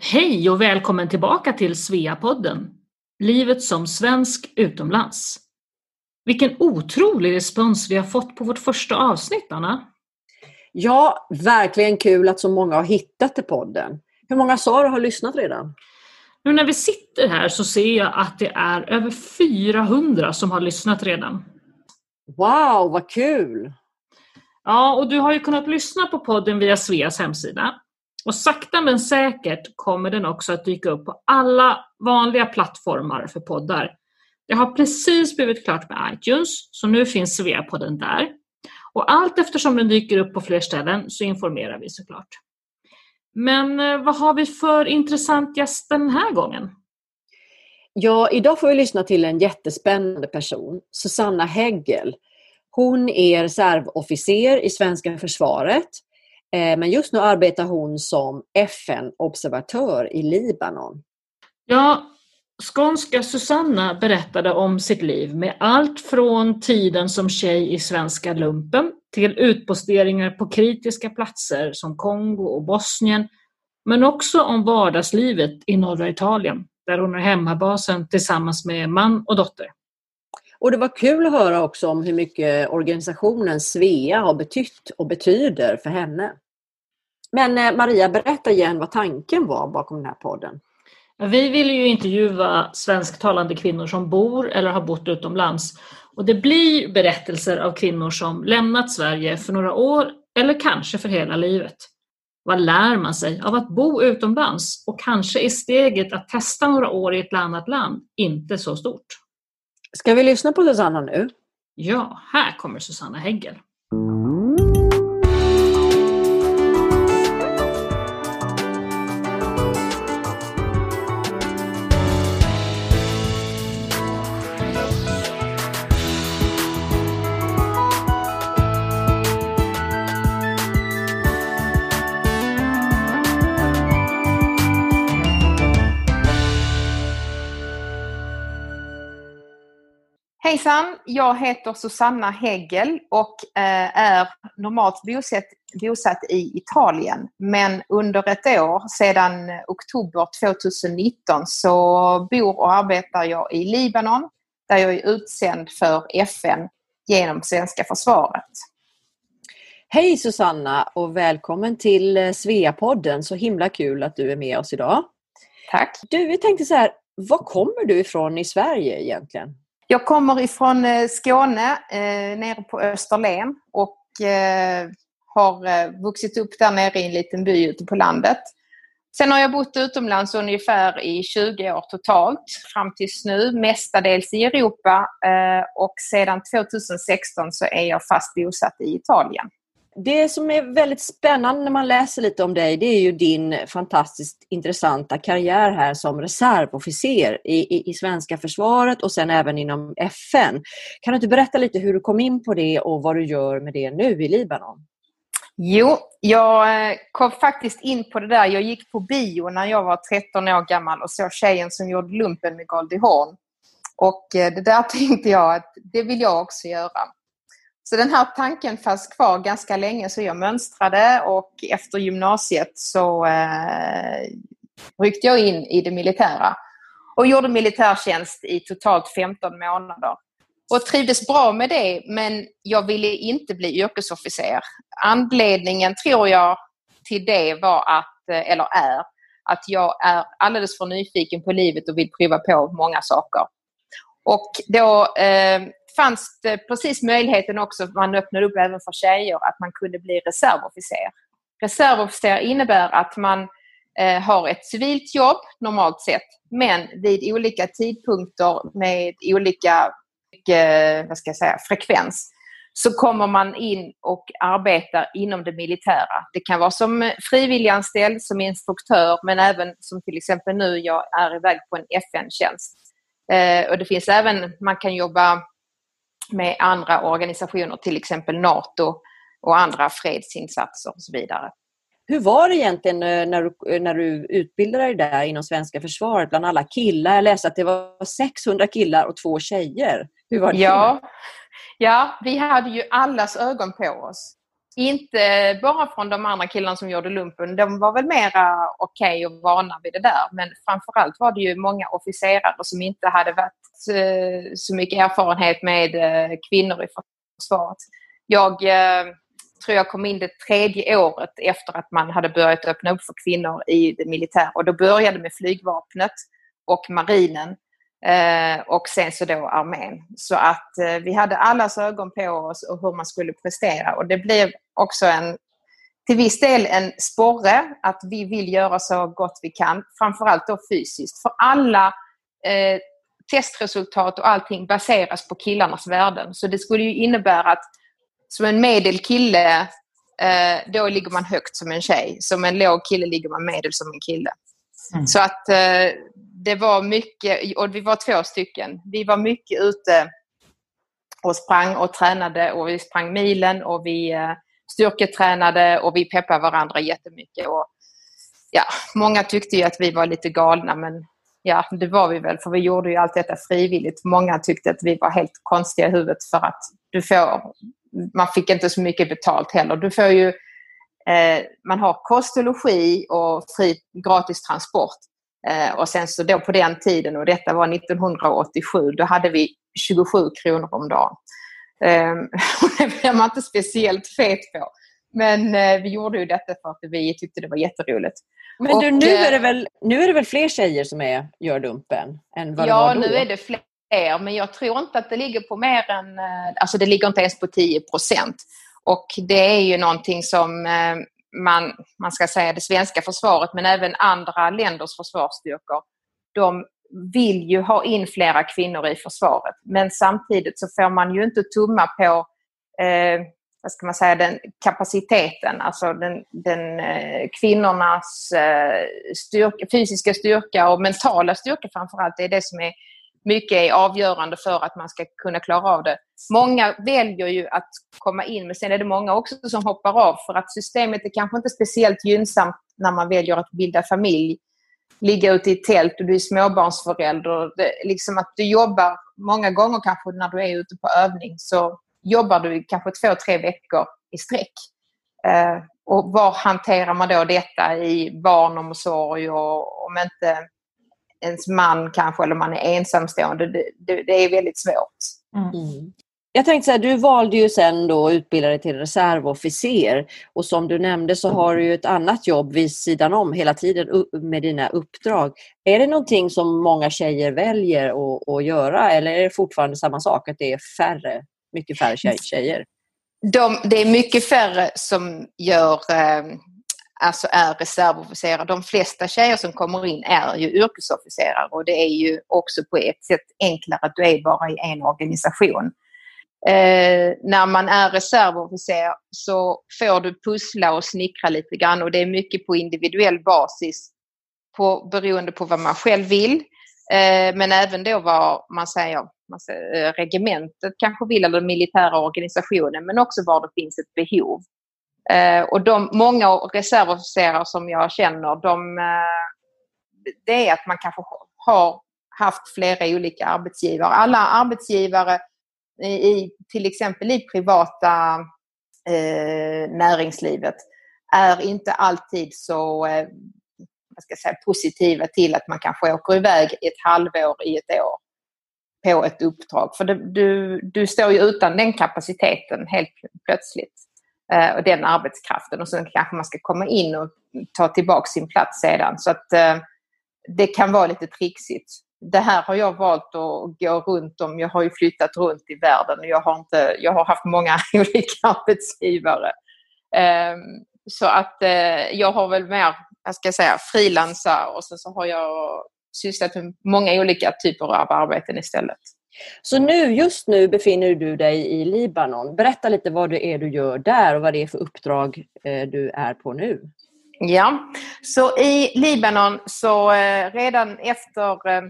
Hej och välkommen tillbaka till Sveapodden, Livet som svensk utomlands. Vilken otrolig respons vi har fått på vårt första avsnitt, Anna. Ja, verkligen kul att så många har hittat till podden. Hur många sa du har lyssnat redan? Nu när vi sitter här så ser jag att det är över 400 som har lyssnat redan. Wow, vad kul! Ja, och du har ju kunnat lyssna på podden via Sveas hemsida. Och sakta men säkert kommer den också att dyka upp på alla vanliga plattformar för poddar. Det har precis blivit klart med iTunes, så nu finns Svea-podden där. Och allt eftersom den dyker upp på fler ställen så informerar vi såklart. Men eh, vad har vi för intressant gäst den här gången? Ja, idag får vi lyssna till en jättespännande person, Susanna Häggel. Hon är reservofficer i svenska försvaret men just nu arbetar hon som FN-observatör i Libanon. Ja, skånska Susanna berättade om sitt liv med allt från tiden som tjej i svenska lumpen till utposteringar på kritiska platser som Kongo och Bosnien, men också om vardagslivet i norra Italien, där hon är hemmabasen tillsammans med man och dotter. Och det var kul att höra också om hur mycket organisationen Svea har betytt och betyder för henne. Men eh, Maria, berätta igen vad tanken var bakom den här podden. Vi vill ju intervjua svensktalande kvinnor som bor eller har bott utomlands. Och det blir berättelser av kvinnor som lämnat Sverige för några år eller kanske för hela livet. Vad lär man sig av att bo utomlands? Och kanske är steget att testa några år i ett annat land inte så stort. Ska vi lyssna på Susanna nu? Ja, här kommer Susanna Heggel. Hejsan! Jag heter Susanna Heggel och eh, är normalt bosatt, bosatt i Italien. Men under ett år, sedan oktober 2019, så bor och arbetar jag i Libanon där jag är utsänd för FN genom svenska försvaret. Hej Susanna och välkommen till eh, Sveapodden. Så himla kul att du är med oss idag. Tack! Du, vi tänkte så här, var kommer du ifrån i Sverige egentligen? Jag kommer ifrån eh, Skåne, eh, nere på Österlen och eh, har eh, vuxit upp där nere i en liten by ute på landet. Sen har jag bott utomlands ungefär i 20 år totalt fram tills nu, mestadels i Europa eh, och sedan 2016 så är jag fast bosatt i Italien. Det som är väldigt spännande när man läser lite om dig, det är ju din fantastiskt intressanta karriär här som reservofficer i, i, i svenska försvaret och sen även inom FN. Kan du inte berätta lite hur du kom in på det och vad du gör med det nu i Libanon? Jo, jag eh, kom faktiskt in på det där. Jag gick på bio när jag var 13 år gammal och såg tjejen som gjorde lumpen med Goldie Hawn. Och eh, det där tänkte jag att det vill jag också göra. Så den här tanken fanns kvar ganska länge så jag mönstrade och efter gymnasiet så eh, ryckte jag in i det militära och gjorde militärtjänst i totalt 15 månader. Och trivdes bra med det men jag ville inte bli yrkesofficer. Anledningen tror jag till det var att, eh, eller är, att jag är alldeles för nyfiken på livet och vill prova på många saker. Och då eh, fanns det precis möjligheten också, man öppnade upp även för tjejer, att man kunde bli reservofficer. Reservofficer innebär att man eh, har ett civilt jobb normalt sett, men vid olika tidpunkter med olika eh, vad ska jag säga, frekvens så kommer man in och arbetar inom det militära. Det kan vara som frivilliganställd, som instruktör, men även som till exempel nu, jag är iväg på en FN-tjänst. Eh, och det finns även, man kan jobba med andra organisationer, till exempel NATO och andra fredsinsatser och så vidare. Hur var det egentligen eh, när du, eh, när du utbildade dig där inom svenska försvaret bland alla killar? Jag läste att det var 600 killar och två tjejer. Hur var det? Ja, ja vi hade ju allas ögon på oss inte bara från de andra killarna som gjorde lumpen. De var väl mera okej okay och vana vid det där. Men framförallt var det ju många officerare som inte hade varit eh, så mycket erfarenhet med eh, kvinnor i försvaret. Jag eh, tror jag kom in det tredje året efter att man hade börjat öppna upp för kvinnor i det militära. Och då började med flygvapnet och marinen. Eh, och sen så då armén. Så att eh, vi hade allas ögon på oss och hur man skulle prestera. Och det blev också en, till viss del en sporre att vi vill göra så gott vi kan. Framförallt då fysiskt. För alla eh, testresultat och allting baseras på killarnas värden. Så det skulle ju innebära att som en medel kille, eh, då ligger man högt som en tjej. Som en låg kille ligger man medel som en kille. Mm. Så att eh, det var mycket, och vi var två stycken. Vi var mycket ute och sprang och tränade och vi sprang milen och vi eh, styrketränade och vi peppade varandra jättemycket. Och, ja, många tyckte ju att vi var lite galna men ja, det var vi väl för vi gjorde ju allt detta frivilligt. Många tyckte att vi var helt konstiga i huvudet för att du får, man fick inte så mycket betalt heller. Du får ju, eh, man har kost och logi och fri, gratis transport. Eh, och sen så då på den tiden, och detta var 1987, då hade vi 27 kronor om dagen. Eh, det blev man inte speciellt fet på. Men eh, vi gjorde ju detta för att vi tyckte det var jätteroligt. Men och, du, nu, är det väl, nu är det väl fler tjejer som är, gör lumpen? Än vad ja, det var då? nu är det fler. Men jag tror inte att det ligger på mer än, eh, alltså det ligger inte ens på 10 procent. Och det är ju någonting som eh, man, man ska säga det svenska försvaret men även andra länders försvarsstyrkor. De vill ju ha in flera kvinnor i försvaret men samtidigt så får man ju inte tumma på eh, vad ska man säga, den kapaciteten, alltså den, den eh, kvinnornas eh, styrka, fysiska styrka och mentala styrka framförallt. Det är det som är mycket är avgörande för att man ska kunna klara av det. Många väljer ju att komma in men sen är det många också som hoppar av för att systemet är kanske inte speciellt gynnsamt när man väljer att bilda familj. Ligga ute i tält och du är småbarnsförälder. Det, liksom att du jobbar många gånger kanske när du är ute på övning så jobbar du kanske två, tre veckor i sträck. Eh, och var hanterar man då detta i barnomsorg och om inte ens man kanske eller man är ensamstående. Det, det, det är väldigt svårt. Mm. mm. Jag tänkte så här, du valde ju sen då att utbilda dig till reservofficer och som du nämnde så har du ju ett annat jobb vid sidan om hela tiden med dina uppdrag. Är det någonting som många tjejer väljer att, att göra eller är det fortfarande samma sak att det är färre, mycket färre tjejer? De, det är mycket färre som gör eh, alltså är reservofficerare. De flesta tjejer som kommer in är ju yrkesofficerare och det är ju också på ett sätt enklare att du är bara i en organisation. Eh, när man är reservofficer så får du pussla och snickra lite grann och det är mycket på individuell basis på, beroende på vad man själv vill. Eh, men även då vad man säger, man säger eh, regementet kanske vill eller den militära organisationen men också var det finns ett behov. Eh, och de, många reservofficerare som jag känner, de, eh, det är att man kanske har haft flera olika arbetsgivare. Alla arbetsgivare i, till exempel i privata eh, näringslivet är inte alltid så eh, ska säga, positiva till att man kanske åker iväg ett halvår i ett år på ett uppdrag. För det, du, du står ju utan den kapaciteten helt plötsligt. Eh, och den arbetskraften och sen kanske man ska komma in och ta tillbaka sin plats sedan. Så att eh, det kan vara lite trixigt. Det här har jag valt att gå runt om. Jag har ju flyttat runt i världen och jag har, inte, jag har haft många olika arbetsgivare. Eh, så att eh, jag har väl mer, jag ska säga, frilansar och sen så har jag sysslat med många olika typer av arbeten istället. Så nu, just nu befinner du dig i Libanon. Berätta lite vad det är du gör där och vad det är för uppdrag eh, du är på nu. Ja, så i Libanon så eh, redan efter eh,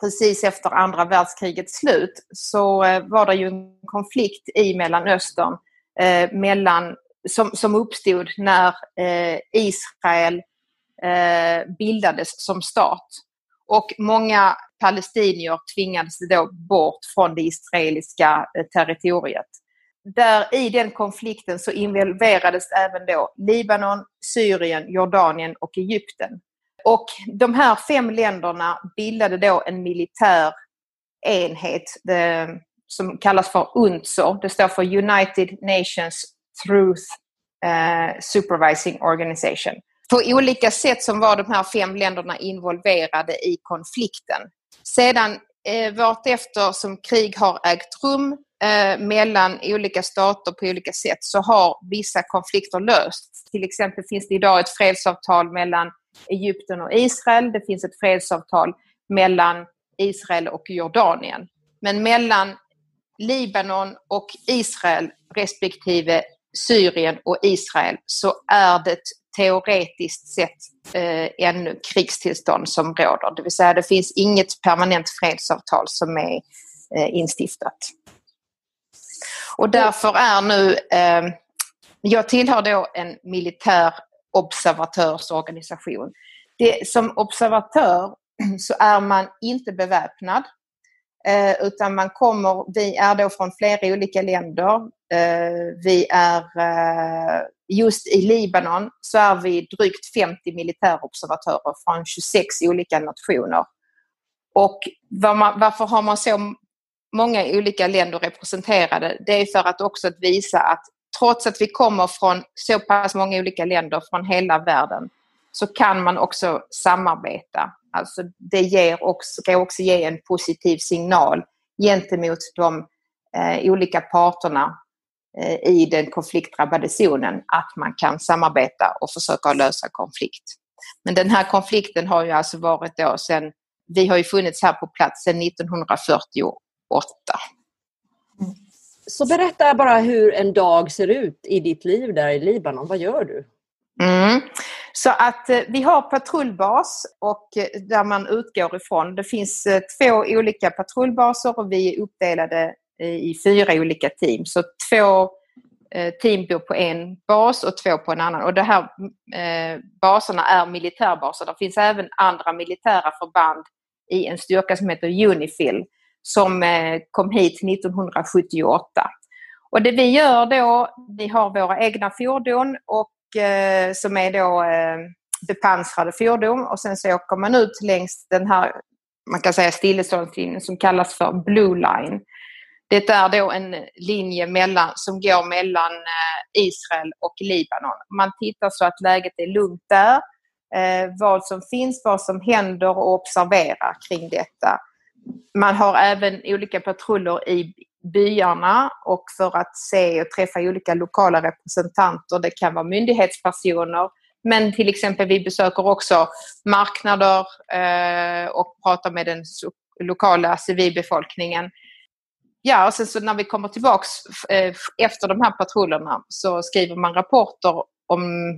precis efter andra världskrigets slut så var det ju en konflikt i Mellanöstern mellan, som, som uppstod när Israel bildades som stat. Och många palestinier tvingades då bort från det israeliska eh, territoriet. där i den konflikten så involverades även då Libanon, Syrien, Jordanien och Egypten. Och de här fem länderna bildade då en militär enhet det, som kallas för UNTSO. Det står för United Nations Truth eh, Supervising Organization. På olika sätt som var de här fem länderna involverade i konflikten. Sedan eh, vartefter som krig har ägt rum eh, mellan olika stater på olika sätt så har vissa konflikter lösts. Till exempel finns det idag ett fredsavtal mellan Egypten och Israel. Det finns ett fredsavtal mellan Israel och Jordanien. Men mellan Libanon och Israel respektive Syrien och Israel så är det teoretiskt sett eh, ännu krigstillstånd som råder. Det vill säga det finns inget permanent fredsavtal som är eh, instiftat. Och därför är nu, eh, jag tillhör då en militär observatörsorganisation. Det, som observatör så är man inte beväpnad eh, utan man kommer, vi är då från flera olika länder. Eh, vi är eh, just i Libanon så är vi drygt 50 militärobservatörer från 26 olika nationer. Och var man, varför har man så många olika länder representerade? Det är för att också att visa att trots att vi kommer från så pass många olika länder från hela världen så kan man också samarbeta. Alltså det ger också, ska också ge en positiv signal gentemot de eh, olika parterna eh, i den konfliktdrabbade zonen att man kan samarbeta och försöka lösa konflikt. Men den här konflikten har ju alltså varit då sedan, vi har ju funnits här på plats sedan 1948. Så berätta bara hur en dag ser ut i ditt liv där i Libanon. Vad gör du? Mm. Så att eh, vi har patrullbas och eh, där man utgår ifrån. Det finns eh, två olika patrullbaser och vi är uppdelade eh, i fyra olika team. Så två eh, team bor på en bas och två på en annan. Och de här eh, baserna är militärbaser. Det finns även andra militära förband i en styrka som heter Unifil som kom hit 1978. Och det vi gör då, vi har våra egna fordon och Eh, som är då eh, bepansrade fordon och sen så åker man ut längs den här, man kan säga stilleståndslinjen som kallas för Blue Line. Det är då en linje mellan, som går mellan eh, Israel och Libanon. Man tittar så att läget är lugnt där, eh, vad som finns, vad som händer och observerar kring detta. Man har även olika patruller i byarna och för att se och träffa olika lokala representanter. Det kan vara myndighetspersoner men till exempel vi besöker också marknader eh, och pratar med den lokala civilbefolkningen. Ja, och sen så när vi kommer tillbaks eh, efter de här patrullerna så skriver man rapporter om,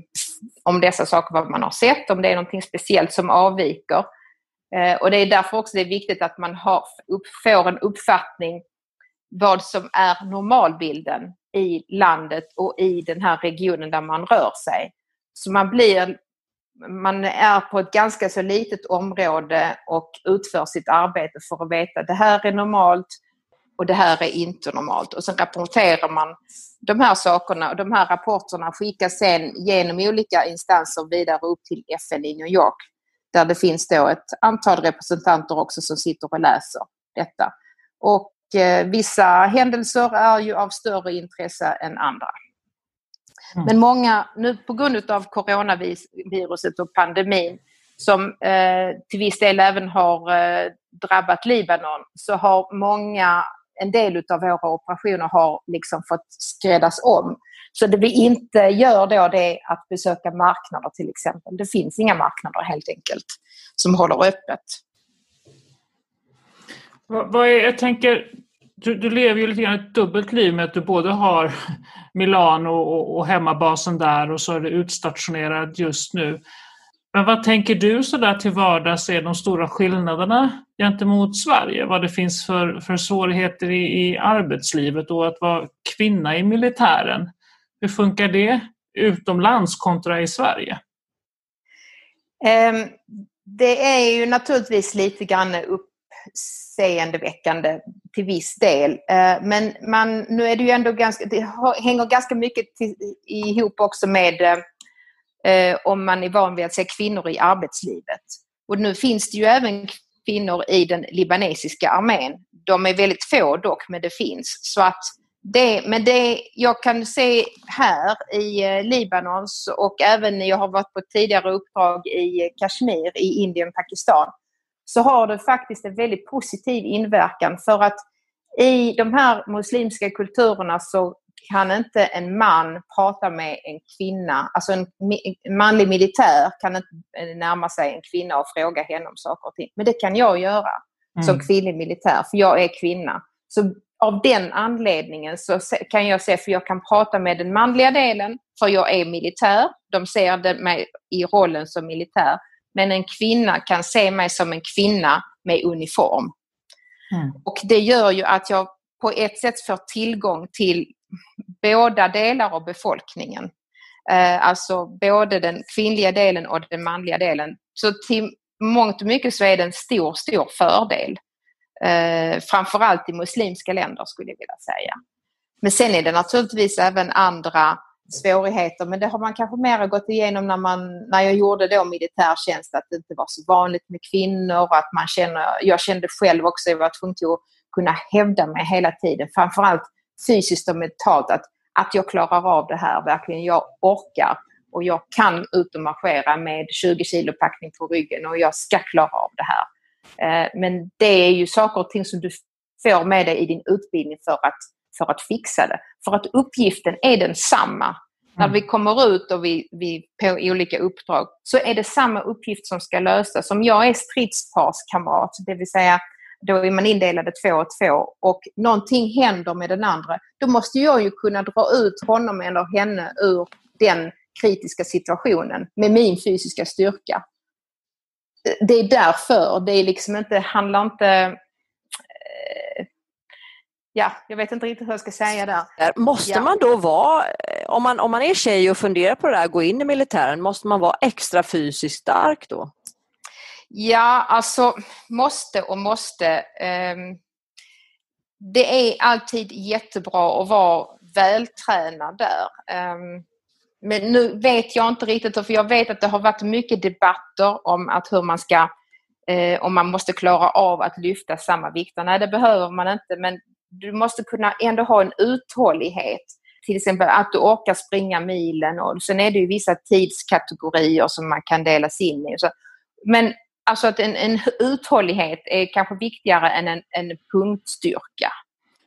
om dessa saker, vad man har sett, om det är någonting speciellt som avviker. Eh, och det är därför också det är viktigt att man har, upp, får en uppfattning vad som är normalbilden i landet och i den här regionen där man rör sig. Så man blir man är på ett ganska så litet område och utför sitt arbete för att veta det här är normalt och det här är inte normalt. Och sen rapporterar man de här sakerna och de här rapporterna skickas sen genom olika instanser vidare upp till FN i New York. Där det finns då ett antal representanter också som sitter och läser detta. Och vissa händelser är ju av större intresse än andra. Mm. Men många, nu på grund av coronaviruset och pandemin som eh, till viss del även har eh, drabbat Libanon så har många, en del av våra operationer har liksom fått skräddas om. Så det vi inte gör då det är att besöka marknader till exempel. Det finns inga marknader helt enkelt som håller öppet. Vad, är, jag tänker, du, du, lever ju lite grann ett dubbelt liv med att du både har Milano och, och hemmabasen där och så är du utstationerad just nu. Men vad tänker du sådär till vardags är de stora skillnaderna gentemot Sverige? Vad det finns för, för svårigheter i, i arbetslivet och att vara kvinna i militären? Hur funkar det utomlands kontra i Sverige? Um, det är ju naturligtvis lite grann upp uppseendeväckande till viss del. Eh, men man, nu är det ju ändå ganska, det hänger ganska mycket till, ihop också med eh, eh, om man är van vid att se kvinnor i arbetslivet. Och nu finns det ju även kvinnor i den libanesiska armén. De är väldigt få dock, men det finns. Så att det, men det jag kan se här i eh, Libanons och även jag har varit på tidigare uppdrag i Kashmir i Indien och Pakistan så har det faktiskt en väldigt positiv inverkan för att i de här muslimska kulturerna så kan inte en man prata med en kvinna, alltså en manlig militär kan inte närma sig en kvinna och fråga henne om saker och ting. Men det kan jag göra mm. som kvinnlig militär, för jag är kvinna. Så av den anledningen så kan jag se, för jag kan prata med den manliga delen, för jag är militär. De ser mig i rollen som militär. Men en kvinna kan se mig som en kvinna med uniform. Mm. Och det gör ju att jag på ett sätt får tillgång till båda delar av befolkningen. Eh, alltså både den kvinnliga delen och den manliga delen. Så till mångt och mycket så är det en stor, stor fördel. Eh, framförallt i muslimska länder skulle jag vilja säga. Men sen är det naturligtvis även andra svårigheter men det har man kanske mer gått igenom när, man, när jag gjorde då militärtjänst att det inte var så vanligt med kvinnor att man känner, jag kände själv också, jag var tvungen att kunna hävda mig hela tiden, framförallt fysiskt och mentalt att, att jag klarar av det här verkligen, jag orkar och jag kan ut och marschera med 20 kilo packning på ryggen och jag ska klara av det här. Eh, men det är ju saker och ting som du får med dig i din utbildning för att, för att fixa det. För att uppgiften är densamma. Mm. När vi kommer ut och vi, vi på olika uppdrag så är det samma uppgift som ska lösas. Om jag är stridsparskamrat, det vill säga då är man indelade två och två och någonting händer med den andra, då måste jag ju kunna dra ut honom eller henne ur den kritiska situationen med min fysiska styrka det är därför. Det är liksom inte, handlar inte... Eh, ja, jag vet inte riktigt hur jag ska säga där. Måste ja. man då vara, om man, om man är tjej och funderar på det här, gå in i militären, måste man vara extra fysiskt stark då? Ja, alltså måste och måste. Um, det är alltid jättebra att vara vältränad där. Um, men nu vet jag inte riktigt, för jag vet att det har varit mycket debatter om att hur man ska, eh, om man måste klara av att lyfta samma vikter. Nej, det behöver man inte, men du måste kunna ändå ha en uthållighet. Till exempel att du orkar springa milen och sen är det ju vissa tidskategorier som man kan delas in i. Men alltså att en, en uthållighet är kanske viktigare än en, en punktstyrka.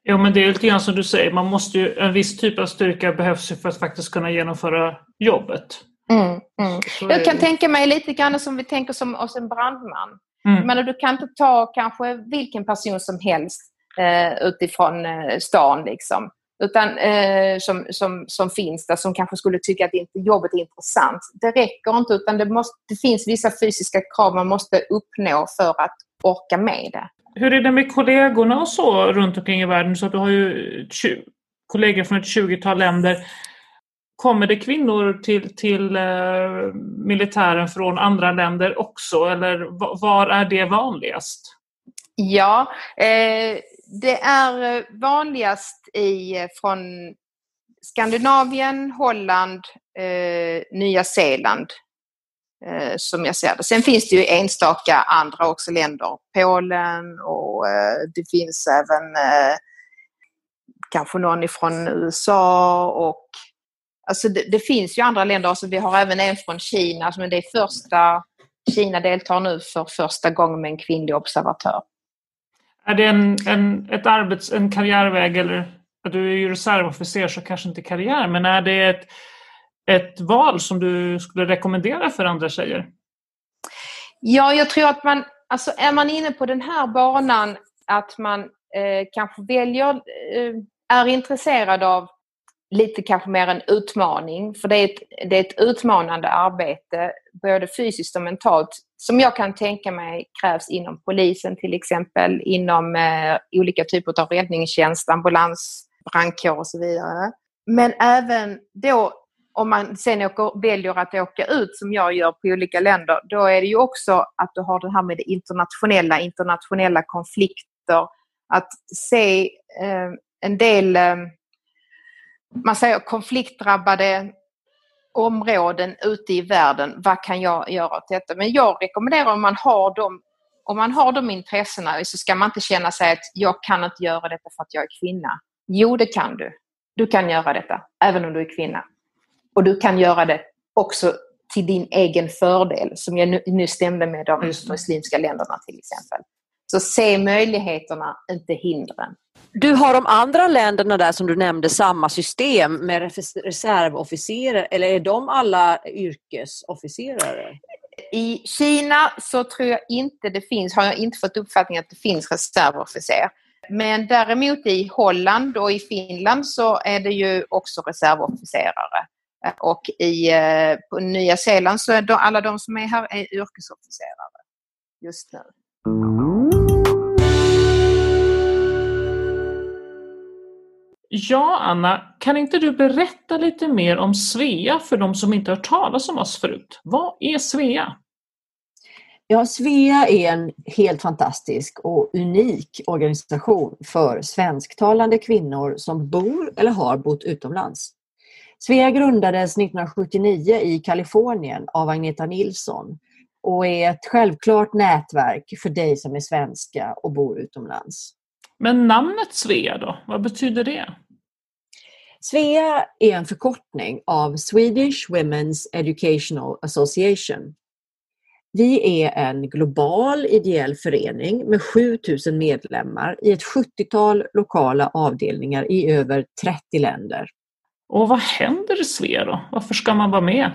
Jo, men det är lite grann som du säger, man måste ju, en viss typ av styrka behövs ju för att faktiskt kunna genomföra jobbet. Mm, mm. Jag kan tänka mig lite grann som vi tänker som oss en brandman. Mm. Men du kan inte ta kanske vilken person som helst eh, utifrån eh, stan liksom. Utan, eh, som, som, som finns där som kanske skulle tycka att inte, jobbet är intressant. Det räcker inte utan det, måste, det finns vissa fysiska krav man måste uppnå för att orka med det. Hur är det med kollegorna och så runt omkring i världen? Så att du har ju kollegor från ett 20-tal länder. Kommer det kvinnor till, till eh, militären från andra länder också eller var är det vanligast? Ja, eh, det är eh, vanligast i, eh, från Skandinavien, Holland, eh, Nya Zeeland eh, som jag ser det. Sen finns det ju enstaka andra också länder. Polen och eh, det finns även eh, kanske någon ifrån USA och alltså det, det, finns ju andra länder. Alltså vi har även en från Kina, men det är första Kina deltar nu för första gången med en kvinnlig observatör. Är det en, en, ett arbets, en karriärväg eller du är ju reservofficer så kanske inte karriär, men är det ett ett val som du skulle rekommendera för andra tjejer? Ja, jag tror att man, alltså är man inne på den här banan att man eh, kanske väljer, eh, är intresserad av lite kanske mer en utmaning, för det är, ett, det är ett utmanande arbete, både fysiskt och mentalt, som jag kan tänka mig krävs inom polisen till exempel, inom eh, olika typer av räddningstjänst, ambulans, brandkår och så vidare. Men även då om man sen åker, väljer att åka ut som jag gör på olika länder, då är det ju också att du har det här med det internationella, internationella konflikter. Att se eh, en del, eh, man säger konfliktdrabbade områden ute i världen. Vad kan jag göra åt detta? Men jag rekommenderar om man har de, om man har de intressena så ska man inte känna sig att jag kan inte göra detta för att jag är kvinna. Jo, det kan du. Du kan göra detta, även om du är kvinna. Och du kan göra det också till din egen fördel, som jag nu stämde med de muslimska länderna till exempel. Så se möjligheterna, inte hindren. Du har de andra länderna där som du nämnde samma system med reservofficerare eller är de alla yrkesofficerare? I Kina så tror jag inte det finns, har jag inte fått uppfattningen att det finns reservofficer. Men däremot i Holland och i Finland så är det ju också reservofficerare. Och i, eh, på Nya Zeeland så är de, alla de som är här är yrkesofficerare just nu. Ja, Anna, kan inte du berätta lite mer om Svea för de som inte hört talas om oss förut? Vad är Svea? Ja, Svea är en helt fantastisk och unik organisation för svensktalande kvinnor som bor eller har bott utomlands. Svea grundades 1979 i Kalifornien av Agneta Nilsson och är ett självklart nätverk för dig som är svenska och bor utomlands. Men namnet Svea då, vad betyder det? Svea är en förkortning av Swedish Women's Educational Association. Vi är en global ideell förening med 7000 medlemmar i ett 70-tal lokala avdelningar i över 30 länder. Och vad händer i Svea då? Varför ska man vara med?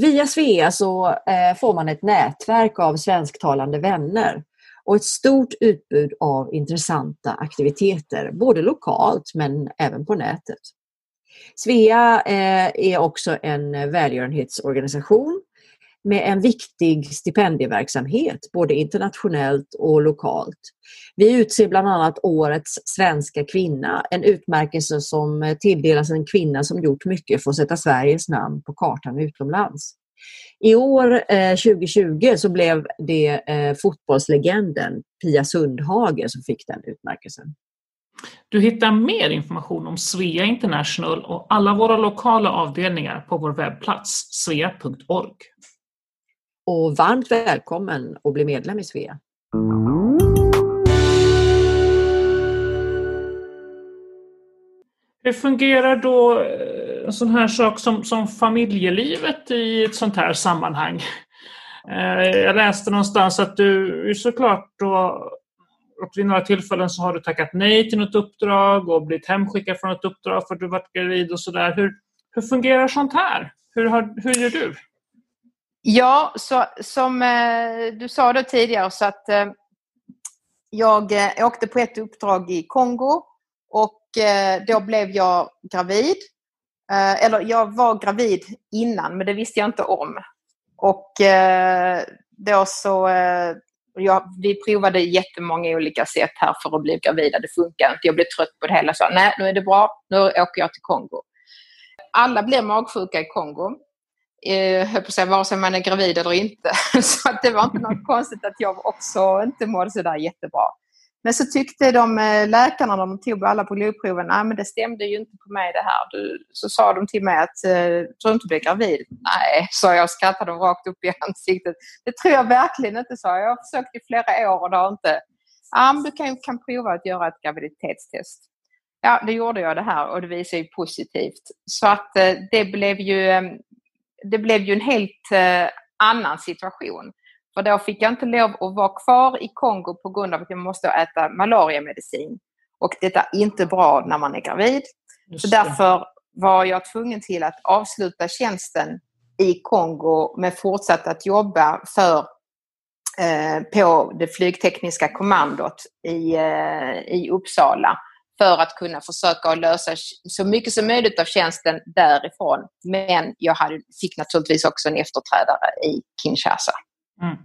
Via Svea så eh, får man ett nätverk av svensktalande vänner och ett stort utbud av intressanta aktiviteter, både lokalt men även på nätet. Svea eh, är också en välgörenhetsorganisation med en viktig stipendieverksamhet både internationellt och lokalt. Vi utser bland annat Årets svenska kvinna, en utmärkelse som tilldelas en kvinna som gjort mycket för att sätta Sveriges namn på kartan utomlands. I år, eh, 2020, så blev det eh, fotbollslegenden Pia Sundhage som fick den utmärkelsen. Du hittar mer information om Svea International och alla våra lokala avdelningar på vår webbplats svea.org. Och varmt välkommen att bli medlem i Svea. Hur fungerar då eh, en sån här sak som, som familjelivet i ett sånt här sammanhang? Eh, jag läste någonstans att du såklart då och vid några tillfällen så har du tackat nej till något uppdrag och blivit hemskickad från ett uppdrag för att du varit gravid och sådär. Hur, hur fungerar sånt här? Hur, har, hur gör du? Ja, så, som eh, du sa då tidigare så att eh, jag eh, åkte på ett uppdrag i Kongo och Eh, då blev jag gravid. Eh, eller jag var gravid innan men det visste jag inte om. Och eh, då så ja, vi provade jättemånga olika sätt här för att bli gravida. Det funkar inte. Jag blev trött på det hela. Så nej, nu är det bra. Nu åker jag till Kongo. Alla blir magsjuka i Kongo. Eh, höll på att säga, vare sig man är gravid eller inte. Så att det var inte något konstigt att jag också inte mådde sådär jättebra. Men så tyckte de eh, läkarna när de tog alla på blodproven, att det stämde ju inte på mig det här. Du, så sa de till mig att, eh, tror du inte blir gravid? Nej, sa jag och skrattade dem rakt upp i ansiktet. Det tror jag verkligen inte, sa jag. Jag har försökt i flera år och det har inte... Ja, men du kan, kan prova att göra ett graviditetstest. Ja, det gjorde jag det här och det visade ju positivt. Så att eh, det blev ju, det blev ju en helt annan situation. För då fick jag inte lov att vara kvar i Kongo på grund av att jag måste äta malariamedicin. Och detta är inte bra när man är gravid. Så därför var jag tvungen till att avsluta tjänsten i Kongo med fortsatt att jobba för eh, på det flygtekniska kommandot i, eh, i Uppsala för att kunna försöka lösa så mycket som möjligt av tjänsten därifrån. Men jag hade, fick naturligtvis också en efterträdare i Kinshasa. Mm.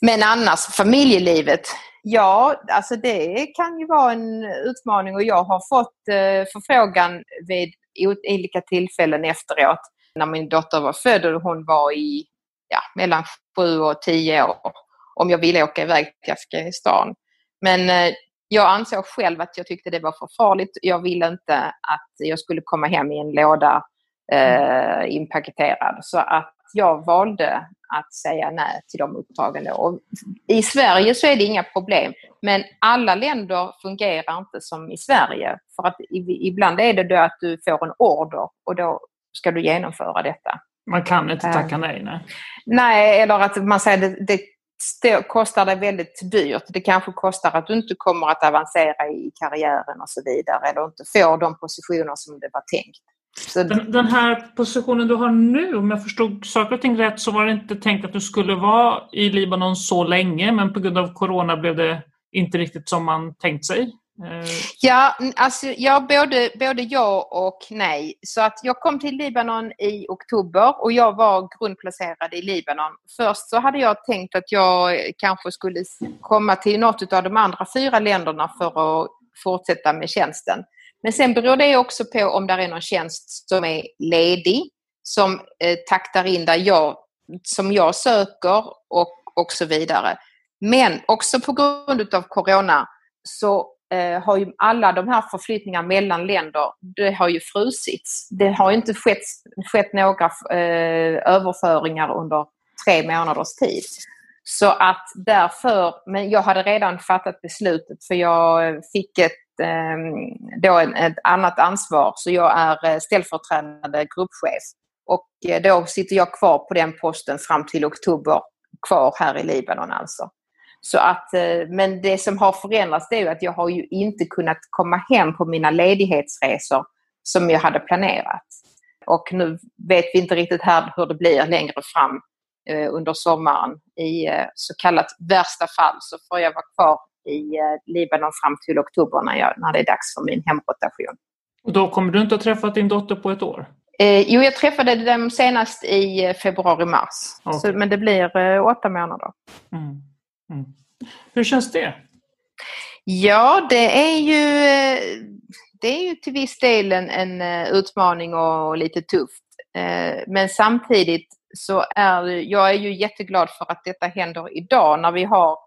Men annars familjelivet, ja, alltså det kan ju vara en utmaning och jag har fått eh, förfrågan vid olika tillfällen efteråt när min dotter var född och hon var i ja, mellan sju och tio år om jag ville åka iväg till Afghanistan. Men eh, jag ansåg själv att jag tyckte det var för farligt. Jag ville inte att jag skulle komma hem i en låda eh, inpaketerad. Så att jag valde att säga nej till de uppdragen. Och I Sverige så är det inga problem, men alla länder fungerar inte som i Sverige. För att ibland är det då att du får en order och då ska du genomföra detta. Man kan inte tacka nej? Nej, nej eller att man säger det, det kostar dig väldigt dyrt. Det kanske kostar att du inte kommer att avancera i karriären och så vidare eller inte får de positioner som det var tänkt. Den, den, här positionen du har nu, om jag förstod saker och ting rätt, så var det inte tänkt att du skulle vara i Libanon så länge, men på grund av Corona blev det inte riktigt som man tänkt sig? Eh, ja, alltså, ja både, både ja och nej. Så att jag kom till Libanon i oktober och jag var grundplacerad i Libanon. Först så hade jag tänkt att jag kanske skulle komma till något av de andra fyra länderna för att fortsätta med tjänsten. Men sen beror det också på om det är någon tjänst som är ledig, som eh, taktar in där jag, som jag söker och, och så vidare. Men också på grund av Corona så eh, har ju alla de här förflyttningarna mellan länder, det har ju frusits. Det har inte skett, skett några eh, överföringar under tre månaders tid. Så att därför, men jag hade redan fattat beslutet för jag eh, fick ett Ehm, då ett annat ansvar. Så jag är eh, ställföreträdande gruppchef. Och eh, då sitter jag kvar på den posten fram till oktober, kvar här i Libanon alltså. Så att, eh, men det som har förändrats det är att jag har ju inte kunnat komma hem på mina ledighetsresor som jag hade planerat. Och nu vet vi inte riktigt här hur det blir längre fram under sommaren. I så kallat värsta fall så får jag vara kvar i eh, Libanon fram till oktober när, jag, när det är dags för min hemrotation. Och då kommer du inte att träffa din dotter på ett år? Eh, jo, jag träffade dem senast i eh, februari-mars. Okay. Men det blir eh, åtta månader. Mm. Mm. Hur känns det? Ja, det är ju, eh, det är ju till viss del en, en utmaning och lite tufft. Men samtidigt så är jag är ju jätteglad för att detta händer idag när vi har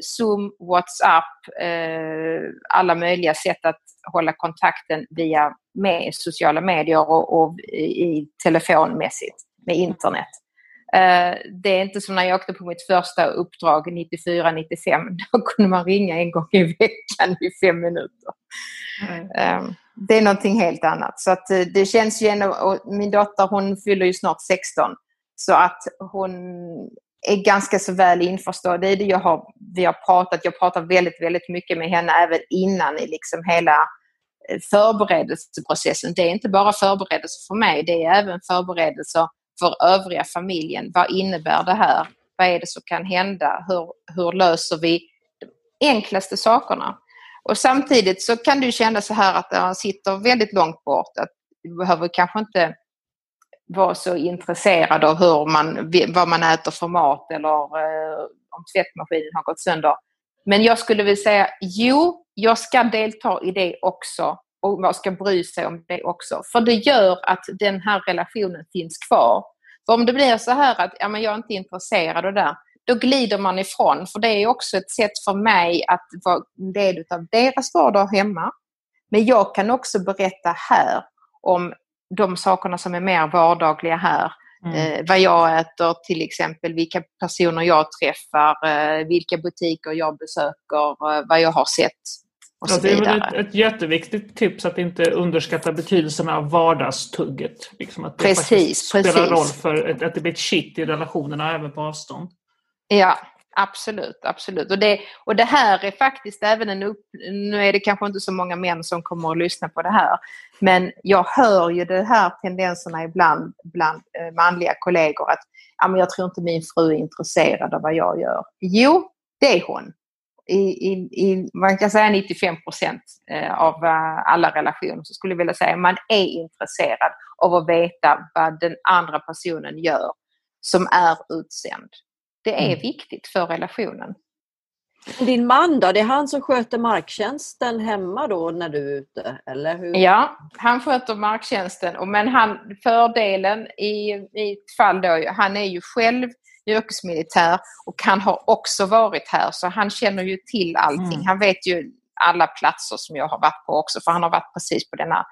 Zoom, WhatsApp, eh, alla möjliga sätt att hålla kontakten via med sociala medier och, och i telefonmässigt med internet. Uh, det är inte som när jag åkte på mitt första uppdrag 94-95. Då kunde man ringa en gång i veckan i fem minuter. Mm. Uh, det är någonting helt annat. Så att det känns ju ändå, och min dotter hon fyller ju snart 16. Så att hon är ganska så väl införstådd i det. Jag har, vi har pratat, jag pratar väldigt, väldigt mycket med henne även innan i liksom hela eh, förberedelseprocessen. Det är inte bara förberedelser för mig, det är även förberedelser för övriga familjen. Vad innebär det här? Vad är det som kan hända? Hur, hur löser vi de enklaste sakerna? Och samtidigt så kan du känna så här att man sitter väldigt långt bort, att du behöver kanske inte vara så intresserad av hur man, vad man äter för mat eller eh, om tvättmaskinen har gått sönder. Men jag skulle vilja säga, jo, jag ska delta i det också och man ska bry sig om det också. För det gör att den här relationen finns kvar. För om det blir så här att ja, men jag är inte intresserad av det där, då glider man ifrån. För det är också ett sätt för mig att vara en del av deras vardag hemma. Men jag kan också berätta här om de sakerna som är mer vardagliga här. Mm. Eh, vad jag äter till exempel, vilka personer jag träffar, eh, vilka butiker jag besöker, eh, vad jag har sett. Och ja, det är väl ett, ett, jätteviktigt tips att inte underskatta betydelsen av vardagstugget. Liksom att det precis, spelar precis. roll för att det blir ett shit i relationerna även på avstånd. Ja, Absolut, absolut. Och det, och det här är faktiskt även en upp... Nu är det kanske inte så många män som kommer att lyssna på det här. Men jag hör ju de här tendenserna ibland bland eh, manliga kollegor att ja, men jag tror inte min fru är intresserad av vad jag gör. Jo, det är hon. I, i, i man kan säga 95 procent eh, av eh, alla relationer så skulle jag vilja säga att man är intresserad av att veta vad den andra personen gör som är utsänd. Det är mm. viktigt för relationen. Din man då, det är han som sköter marktjänsten hemma då när du är ute? Eller hur? Ja, han sköter marktjänsten. Men han, fördelen i, ett fall då, han är ju själv yrkesmilitär och han har också varit här så han känner ju till allting. Mm. Han vet ju alla platser som jag har varit på också för han har varit precis på denna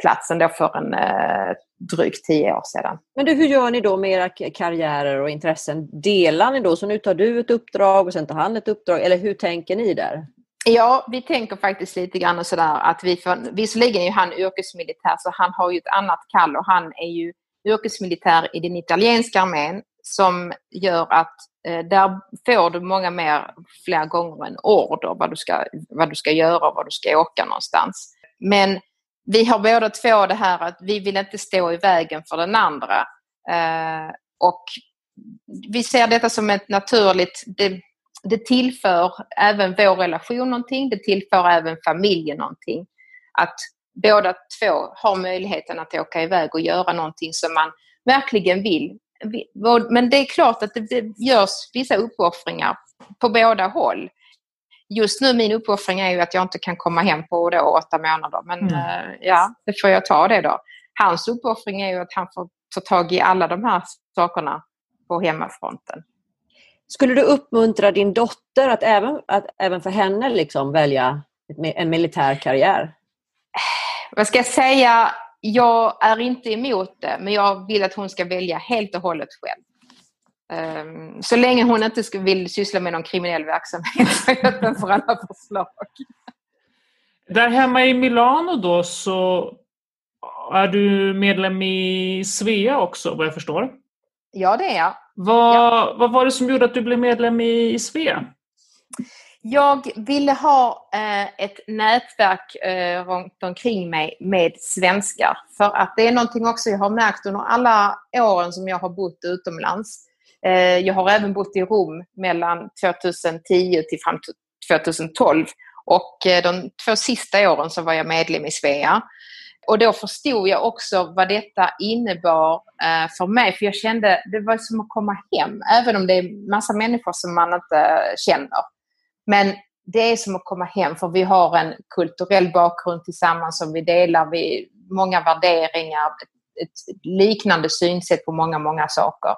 platsen då för en eh, drygt tio år sedan. Men du, hur gör ni då med era karriärer och intressen? Delar ni då? Så nu tar du ett uppdrag och sen tar han ett uppdrag eller hur tänker ni där? Ja, vi tänker faktiskt lite grann sådär att vi får, visserligen är ju han yrkesmilitär så han har ju ett annat kall och han är ju yrkesmilitär i den italienska armén som gör att eh, där får du många mer, flera gånger en order vad du, ska, vad du ska göra och var du ska åka någonstans. Men vi har båda två det här att vi vill inte stå i vägen för den andra. Eh, och vi ser detta som ett naturligt, det, det tillför även vår relation någonting, det tillför även familjen någonting. Att båda två har möjligheten att åka iväg och göra någonting som man verkligen vill. Men det är klart att det görs vissa uppoffringar på båda håll just nu min uppoffring är ju att jag inte kan komma hem på då åtta månader. Men mm. Eh, ja, det får jag ta det då. Hans uppoffring är ju att han får ta tag i alla de här sakerna på hemmafronten. Skulle du uppmuntra din dotter att även, att även för henne liksom välja en militär karriär? Vad ska jag säga? Jag är inte emot det, men jag vill att hon ska välja helt och hållet själv. Um, så länge hon inte ska, vill syssla med någon kriminell verksamhet så är jag öppen för alla förslag. Där hemma i Milano då så är du medlem i Svea också vad jag förstår? Ja det är jag. Vad, ja. vad var det som gjorde att du blev medlem i, i Svea? Jag ville ha eh, ett nätverk eh, runt omkring mig med svenskar. För att det är någonting också jag har märkt under alla åren som jag har bott utomlands Eh, jag har även bott i Rom mellan 2010 till fram till 2012 och eh, de två sista åren så var jag medlem i Svea. Och då förstod jag också vad detta innebar eh, för mig, för jag kände det var som att komma hem, även om det är massa människor som man inte känner. Men det är som att komma hem för vi har en kulturell bakgrund tillsammans som vi delar, vi, många värderingar, ett, ett liknande synsätt på många, många saker.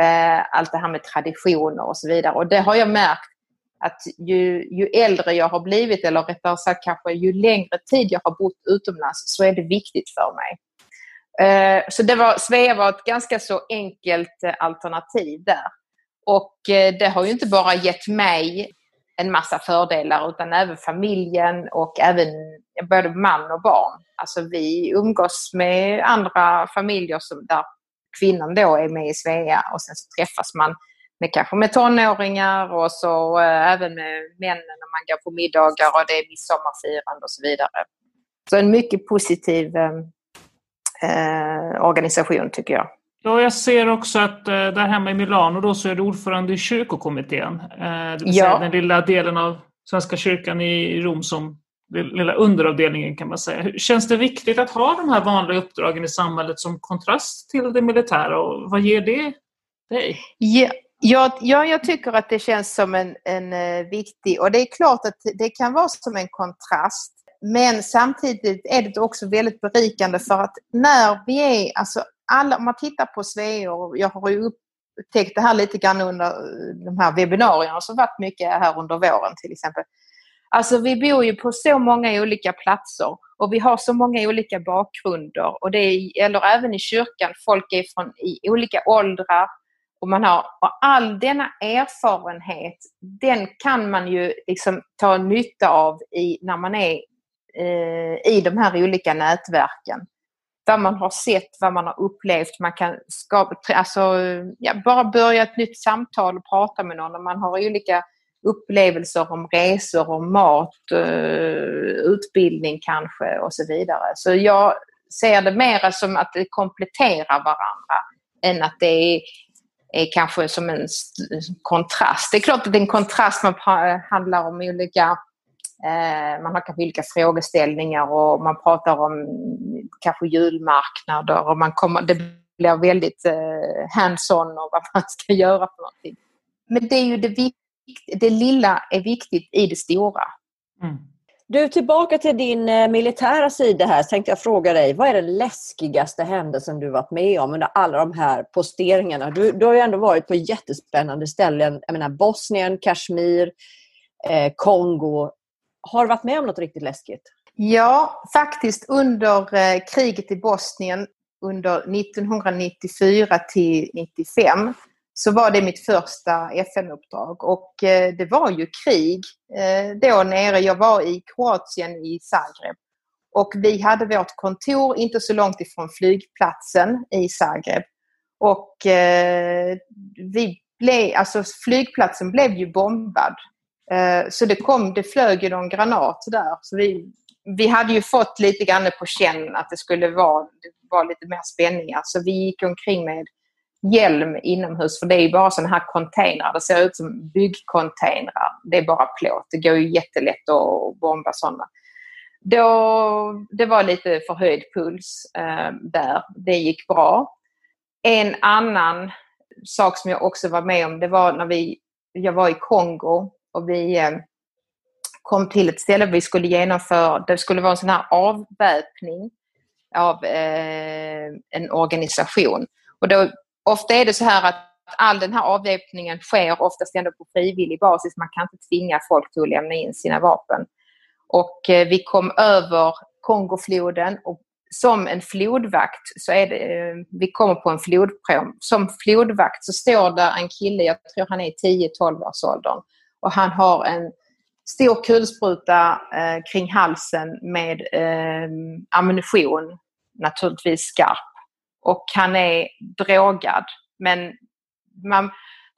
Eh, allt det här med traditioner och så vidare. Och det har jag märkt att ju, ju äldre jag har blivit, eller rättare sagt kanske ju längre tid jag har bott utomlands, så är det viktigt för mig. Eh, så det var, Svea var ett ganska så enkelt eh, alternativ där. Och eh, det har ju inte bara gett mig en massa fördelar utan även familjen och även både man och barn. Alltså vi umgås med andra familjer som, där kvinnan då är med i Svea och sen så träffas man med kanske med tonåringar och så äh, även med männen när man går på middagar och det är midsommarfirande och så vidare. Så en mycket positiv äh, organisation tycker jag. Ja, jag ser också att eh, där hemma i Milano då så är du ordförande i kyrkokommittén. Eh, det vill ja. säga den lilla delen av Svenska kyrkan i Rom som lilla underavdelningen kan man säga. Känns det viktigt att ha de här vanliga uppdragen i samhället som kontrast till det militära och vad ger det dig? Ja. Ja, ja, jag tycker att det känns som en, en eh, viktig, och det är klart att det kan vara som en kontrast. Men samtidigt är det också väldigt berikande för att när vi är, alltså alla, om man tittar på Sveor, jag har ju upptäckt det här lite grann under de här webbinarierna som varit mycket här under våren till exempel. Alltså vi bor ju på så många olika platser och vi har så många olika bakgrunder och det gäller även i kyrkan. Folk är från i olika åldrar och man har och all denna erfarenhet den kan man ju liksom ta nytta av i, när man är eh, i de här olika nätverken. Vad man har sett, vad man har upplevt. Man kan skapa, alltså, ja, bara börja ett nytt samtal och prata med någon. Och man har olika upplevelser om resor, om mat, eh, utbildning kanske och så vidare. Så jag ser det mer som att det kompletterar varandra än att det är, är kanske som en kontrast. Det är klart att det är en kontrast, man handlar om olika eh, man har kanske olika frågeställningar och man pratar om kanske julmarknader och man kommer, det blir väldigt eh, hands-on och vad man ska göra för någonting. Men det är ju det viktiga det lilla är viktigt i det stora. Mm. Du, tillbaka till din eh, militära sida här, så tänkte jag fråga dig, vad är den läskigaste händelsen du varit med om under alla de här posteringarna? Du, du har ju ändå varit på jättespännande ställen, jag menar Bosnien, Kashmir, eh, Kongo. Har du varit med om något riktigt läskigt? Ja, faktiskt under eh, kriget i Bosnien under 1994 till 95 så var det mitt första FN-uppdrag och eh, det var ju krig eh, då nere. Jag var i Kroatien i Zagreb och vi hade vårt kontor inte så långt ifrån flygplatsen i Zagreb. Och eh, vi blev, alltså flygplatsen blev ju bombad. Så det kom, det flög ju någon granat där. Så vi, vi hade ju fått lite grann på känn att det skulle vara, det var lite mer spänningar. Så vi gick omkring med hjälm inomhus för det är ju bara sådana här containrar. Det ser ut som byggcontainrar. Det är bara plåt. Det går ju jättelätt att bomba sådana. Då, det var lite förhöjd puls eh, där. Det gick bra. En annan sak som jag också var med om det var när vi, jag var i Kongo och vi eh, kom till ett ställe vi skulle genomföra, det skulle vara en sån här avväpning av eh, en organisation. Och då ofta är det så här att all den här avväpningen sker oftast ändå på frivillig basis. Man kan inte tvinga folk till att lämna in sina vapen. Och eh, vi kom över Kongofloden och som en flodvakt så är det, eh, vi kommer på en flodpråm. Som flodvakt så står där en kille, jag tror han är i 10-12 års åldern och han har en stor kulspruta eh, kring halsen med eh, ammunition, naturligtvis skarp och han är drogad. Men man,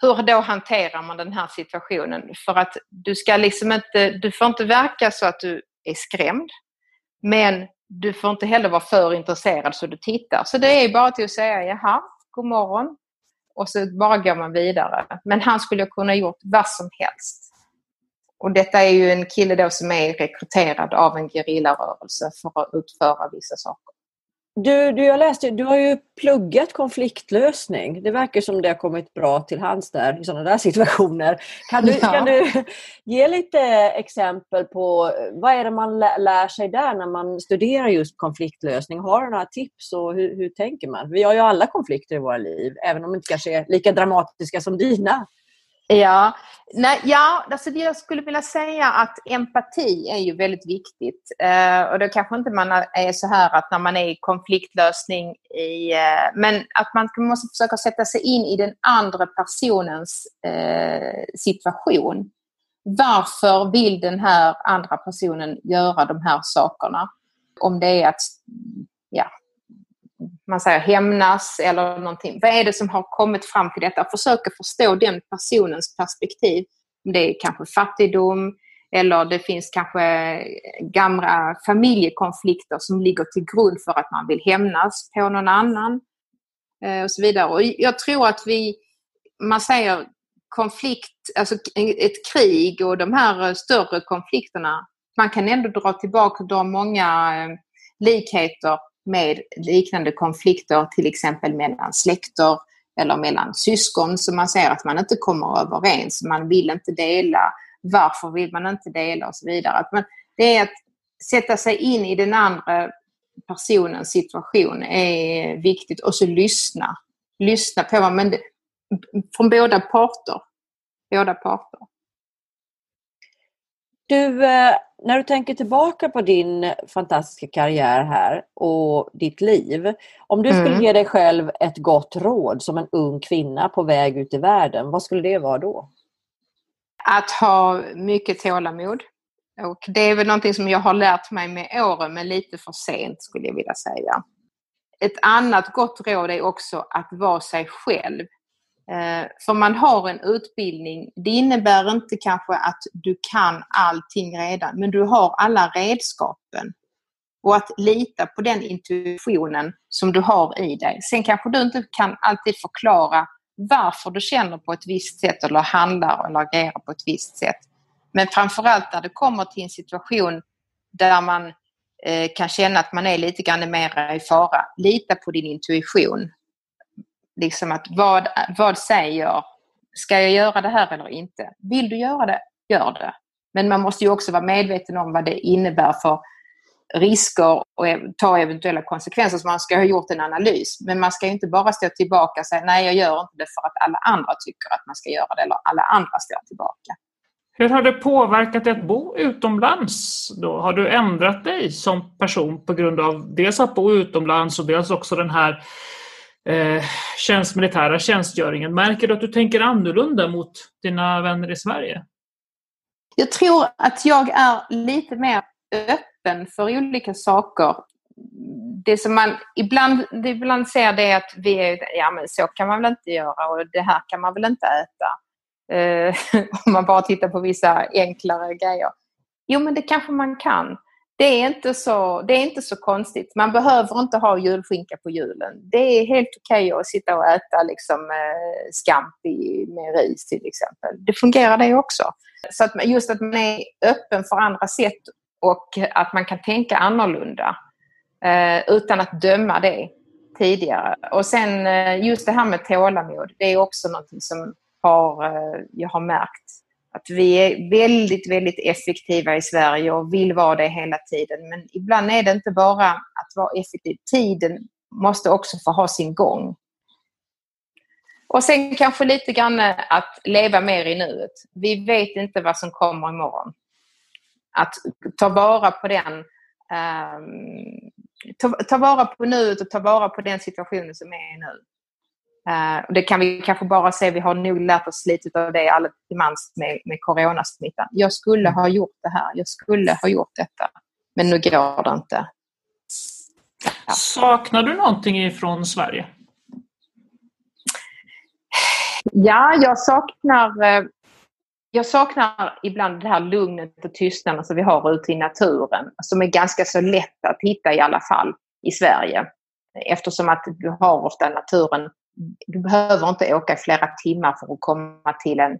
hur då hanterar man den här situationen? För att du ska liksom inte, du får inte verka så att du är skrämd. Men du får inte heller vara för intresserad så du tittar. Så det är bara till att säga jaha, god morgon. Och så bara går man vidare. Men han skulle kunna gjort vad som helst. Och detta är ju en kille då som är rekryterad av en gerillarörelse för att utföra vissa saker. Du, du, jag läste, du har ju pluggat konfliktlösning. Det verkar som det har kommit bra till hands där i sådana där situationer. Kan du, ja. kan du ge lite exempel på vad är det man lär sig där när man studerar just konfliktlösning? Har du några tips och hur, hur tänker man? Vi har ju alla konflikter i våra liv, även om de inte kanske är lika dramatiska som dina. Ja, Nej, ja alltså jag skulle vilja säga att empati är ju väldigt viktigt. Eh, och då kanske inte man är så här att när man är i konfliktlösning i... Eh, men att man måste försöka sätta sig in i den andra personens eh, situation. Varför vill den här andra personen göra de här sakerna? Om det är att ja, man säger hämnas eller någonting. Vad är det som har kommit fram till detta? Försöka förstå den personens perspektiv. Det är kanske fattigdom eller det finns kanske gamla familjekonflikter som ligger till grund för att man vill hämnas på någon annan. Eh, och så vidare. Och jag tror att vi, man säger konflikt, alltså ett krig och de här större konflikterna, man kan ändå dra tillbaka de många eh, likheter med liknande konflikter till exempel mellan släkter eller mellan syskon som man ser att man inte kommer överens, man vill inte dela, varför vill man inte dela och så vidare. Att man, det är att sätta sig in i den andra personens situation är viktigt och så lyssna. Lyssna på vad men det, från båda parter. Båda parter. Du, eh, när du tänker tillbaka på din fantastiska karriär här och ditt liv. Om du skulle mm. ge dig själv ett gott råd som en ung kvinna på väg ut i världen, vad skulle det vara då? Att ha mycket tålamod. Och det är väl någonting som jag har lärt mig med åren, men lite för sent skulle jag vilja säga. Ett annat gott råd är också att vara sig själv. Eh, för man har en utbildning. Det innebär inte kanske att du kan allting redan, men du har alla redskapen. Och att lita på den intuitionen som du har i dig. Sen kanske du inte kan alltid förklara varför du känner på ett visst sätt eller handlar eller agerar på ett visst sätt. Men framförallt när det kommer till en situation där man eh, kan känna att man är lite grann mer i fara. Lita på din intuition liksom att vad, vad säger ska jag göra det här eller inte? Vill du göra det, gör det. Men man måste ju också vara medveten om vad det innebär för risker och ta eventuella konsekvenser. Så man ska ha gjort en analys. Men man ska inte bara stå tillbaka och säga nej, jag gör inte det för att alla andra tycker att man ska göra det eller alla andra står tillbaka. Hur har det påverkat dig att bo utomlands? Då? Har du ändrat dig som person på grund av dels att bo utomlands och dels också den här eh, tjänst, militära tjänstgöringen? Märker du att du tänker annorlunda mot dina vänner i Sverige? Jag tror att jag är lite mer öppen för olika saker. Det som man ibland, ibland ser det är att vi är, ja men så kan man väl inte göra och det här kan man väl inte äta. Eh, om man bara tittar på vissa enklare grejer. Jo men det kanske man kan. Det är, inte så, det är inte så konstigt. Man behöver inte ha julskinka på julen. Det är helt okej okay att sitta och äta liksom, eh, scampi med ris till exempel. Det fungerar det också. Så att just att man är öppen för andra sätt och att man kan tänka annorlunda eh, utan att döma det tidigare. Och sen eh, just det här med tålamod, det är också någonting som har, eh, jag har märkt. Att vi är väldigt, väldigt effektiva i Sverige och vill vara det hela tiden. Men ibland är det inte bara att vara effektiv. Tiden måste också få ha sin gång. Och sen kanske lite grann att leva mer i nuet. Vi vet inte vad som kommer imorgon. Att ta vara på den um, ta, ta, vara på nuet och ta vara på den situationen som är nu. Uh, det kan vi kanske bara se, vi har nog lärt oss lite av det alla till mans med, med coronasmittan. Jag skulle ha gjort det här, jag skulle ha gjort detta, men nu går det inte. Ja. Saknar du någonting ifrån Sverige? Ja, jag saknar, eh, jag saknar ibland det här lugnet och tystnaden som vi har ute i naturen, som är ganska så lätt att hitta i alla fall i Sverige. Eftersom att du har ofta naturen, du behöver inte åka flera timmar för att komma till en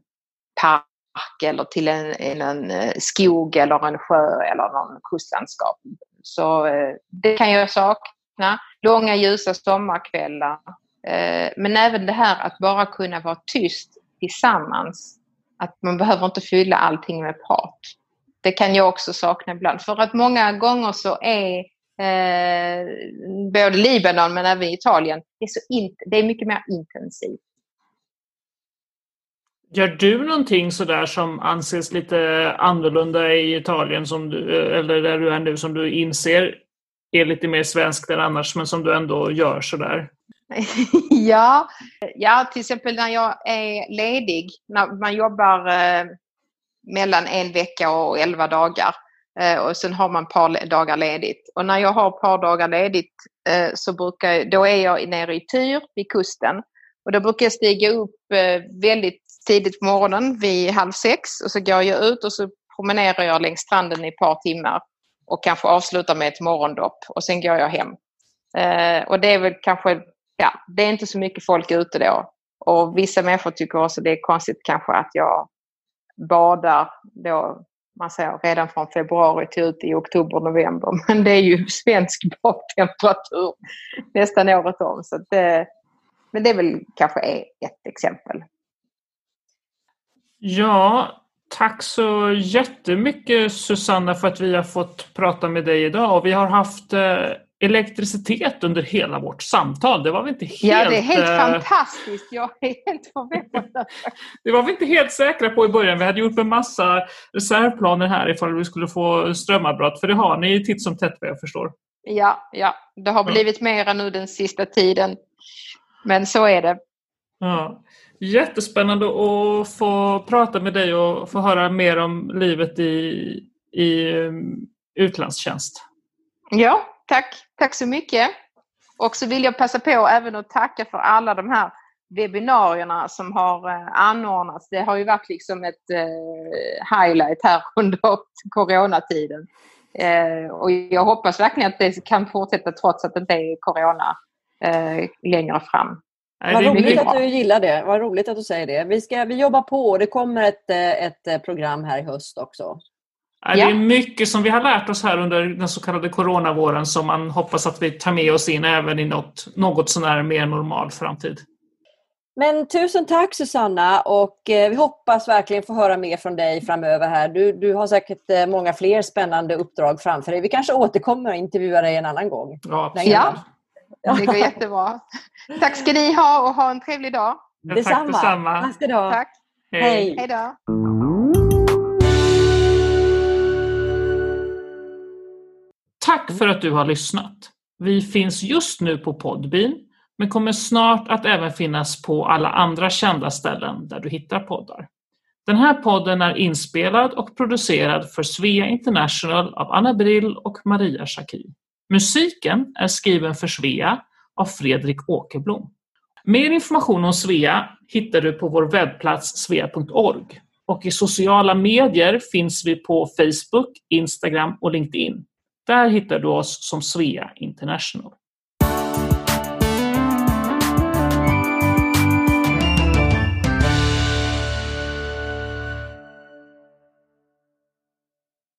park eller till en, en, en eh, skog eller en sjö eller någon kustlandskap. Så eh, det kan jag sakna. Långa ljusa sommarkvällar eh, men även det här att bara kunna vara tyst tillsammans. Att man behöver inte fylla allting med prat. Det kan jag också sakna ibland. För att många gånger så är eh, både Libanon men även Italien, det är, så in, det är mycket mer intensivt. Gör du någonting sådär som anses lite annorlunda i Italien som du, eller där du är nu som du inser är lite mer svenskt än annars men som du ändå gör sådär? ja, ja, till exempel när jag är ledig, när man jobbar eh, mellan en vecka och elva dagar eh, Eh, och sen har man ett par dagar ledigt. Och när jag har ett par dagar ledigt eh, så brukar, då är jag nere i Tyr vid kusten och då brukar jag stiga upp eh, väldigt tidigt på morgonen vid halv sex och så går jag ut och så promenerar jag längs stranden i ett par timmar och kanske avslutar med ett morgondopp och sen går jag hem. Eh, och det är väl kanske ja, det är inte så mycket folk ute då. Och vissa människor tycker också det är konstigt kanske att jag badar då, man säger redan från februari till ut i oktober, november. Men det är ju svensk badtemperatur nästan året om. Så det, men det är väl kanske ett exempel. Ja, tack så jättemycket Susanna för att vi har fått prata med dig idag. Och vi har haft eh, elektricitet under hela vårt samtal. Det var vi inte helt... Ja, det är helt äh... fantastiskt. Jag är helt förvånad. det var vi inte helt säkra på i början. Vi hade gjort en massa reservplaner här ifall vi skulle få strömavbrott. För det har ni titt som tätt vad jag förstår. Ja, ja. det har blivit ja. mera nu den sista tiden. Men så är det. Ja. Jättespännande att få prata med dig och få höra mer om livet i, i um, utlandstjänst. Ja, tack. Tack så mycket. Och så vill jag passa på även att tacka för alla de här webbinarierna som har eh, anordnats. Det har ju varit liksom ett eh, highlight här under coronatiden. Eh, och jag hoppas verkligen att det kan fortsätta trots att det inte är corona längre fram. Vad roligt att du gillar det. Vad roligt att du säger det. Vi, ska, vi jobbar på. Det kommer ett, ett program här i höst också. Det är mycket som vi har lärt oss här under den så kallade coronavåren som man hoppas att vi tar med oss in även i något, något sånär mer normal framtid. Men tusen tack Susanna och eh, vi hoppas verkligen få höra mer från dig framöver här. Du, du har säkert eh, många fler spännande uppdrag framför dig. Vi kanske återkommer och intervjuar dig en annan gång. Ja, Ja, det går jättebra. Tack ska ni ha och ha en trevlig dag. Ja, tack detsamma. Tack ha. Tack. Hej. Hej då. Tack för att du har lyssnat. Vi finns just nu på Podbean, men kommer snart att även finnas på alla andra kända ställen där du hittar poddar. Den här podden är inspelad och producerad för Svea International av Anna Brill och Maria Schacki. Musiken är skriven för Svea av Fredrik Åkerblom. Mer information om Svea hittar du på vår webbplats svea.org och i sociala medier finns vi på Facebook, Instagram och LinkedIn. Där hittar du oss som Svea International.